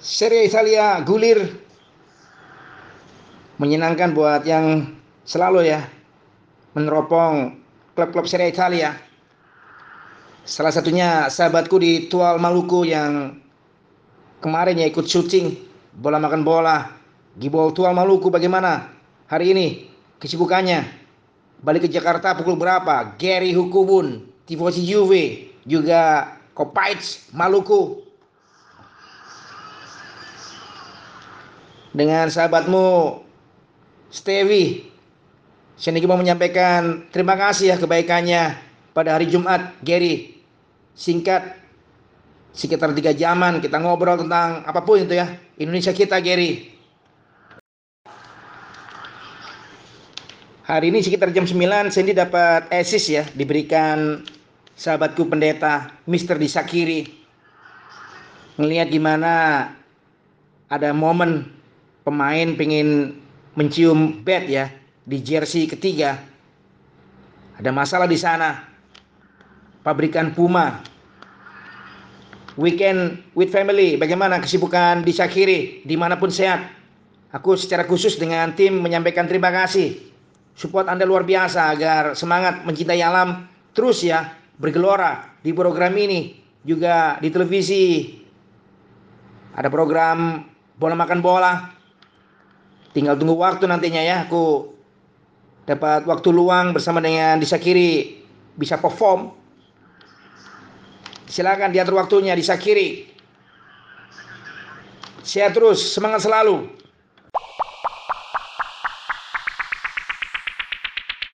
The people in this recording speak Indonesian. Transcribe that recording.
Serie Italia gulir menyenangkan buat yang selalu ya meneropong klub-klub Serie Italia. Salah satunya sahabatku di Tual Maluku yang kemarin ya ikut syuting bola makan bola Gibol Tual Maluku. Bagaimana hari ini kesibukannya? Balik ke Jakarta pukul berapa? Gary Hukubun tifosi Juve juga Kopaits Maluku dengan sahabatmu Stevie. Saya mau menyampaikan terima kasih ya kebaikannya pada hari Jumat Gary. Singkat sekitar tiga jaman kita ngobrol tentang apa pun itu ya Indonesia kita Gary. Hari ini sekitar jam 9 Sandy dapat assist ya diberikan sahabatku pendeta Mr. Disakiri. Ngelihat gimana ada momen pemain pengen mencium bat ya di jersey ketiga. Ada masalah di sana. Pabrikan Puma. Weekend with family, bagaimana kesibukan di Syakiri, di mana pun sehat. Aku secara khusus dengan tim menyampaikan terima kasih. Support Anda luar biasa agar semangat mencintai alam terus ya bergelora di program ini. Juga di televisi. Ada program bola makan bola, Tinggal tunggu waktu nantinya ya aku dapat waktu luang bersama dengan Disakiri bisa perform. Silakan diatur waktunya Disakiri. Sehat terus, semangat selalu.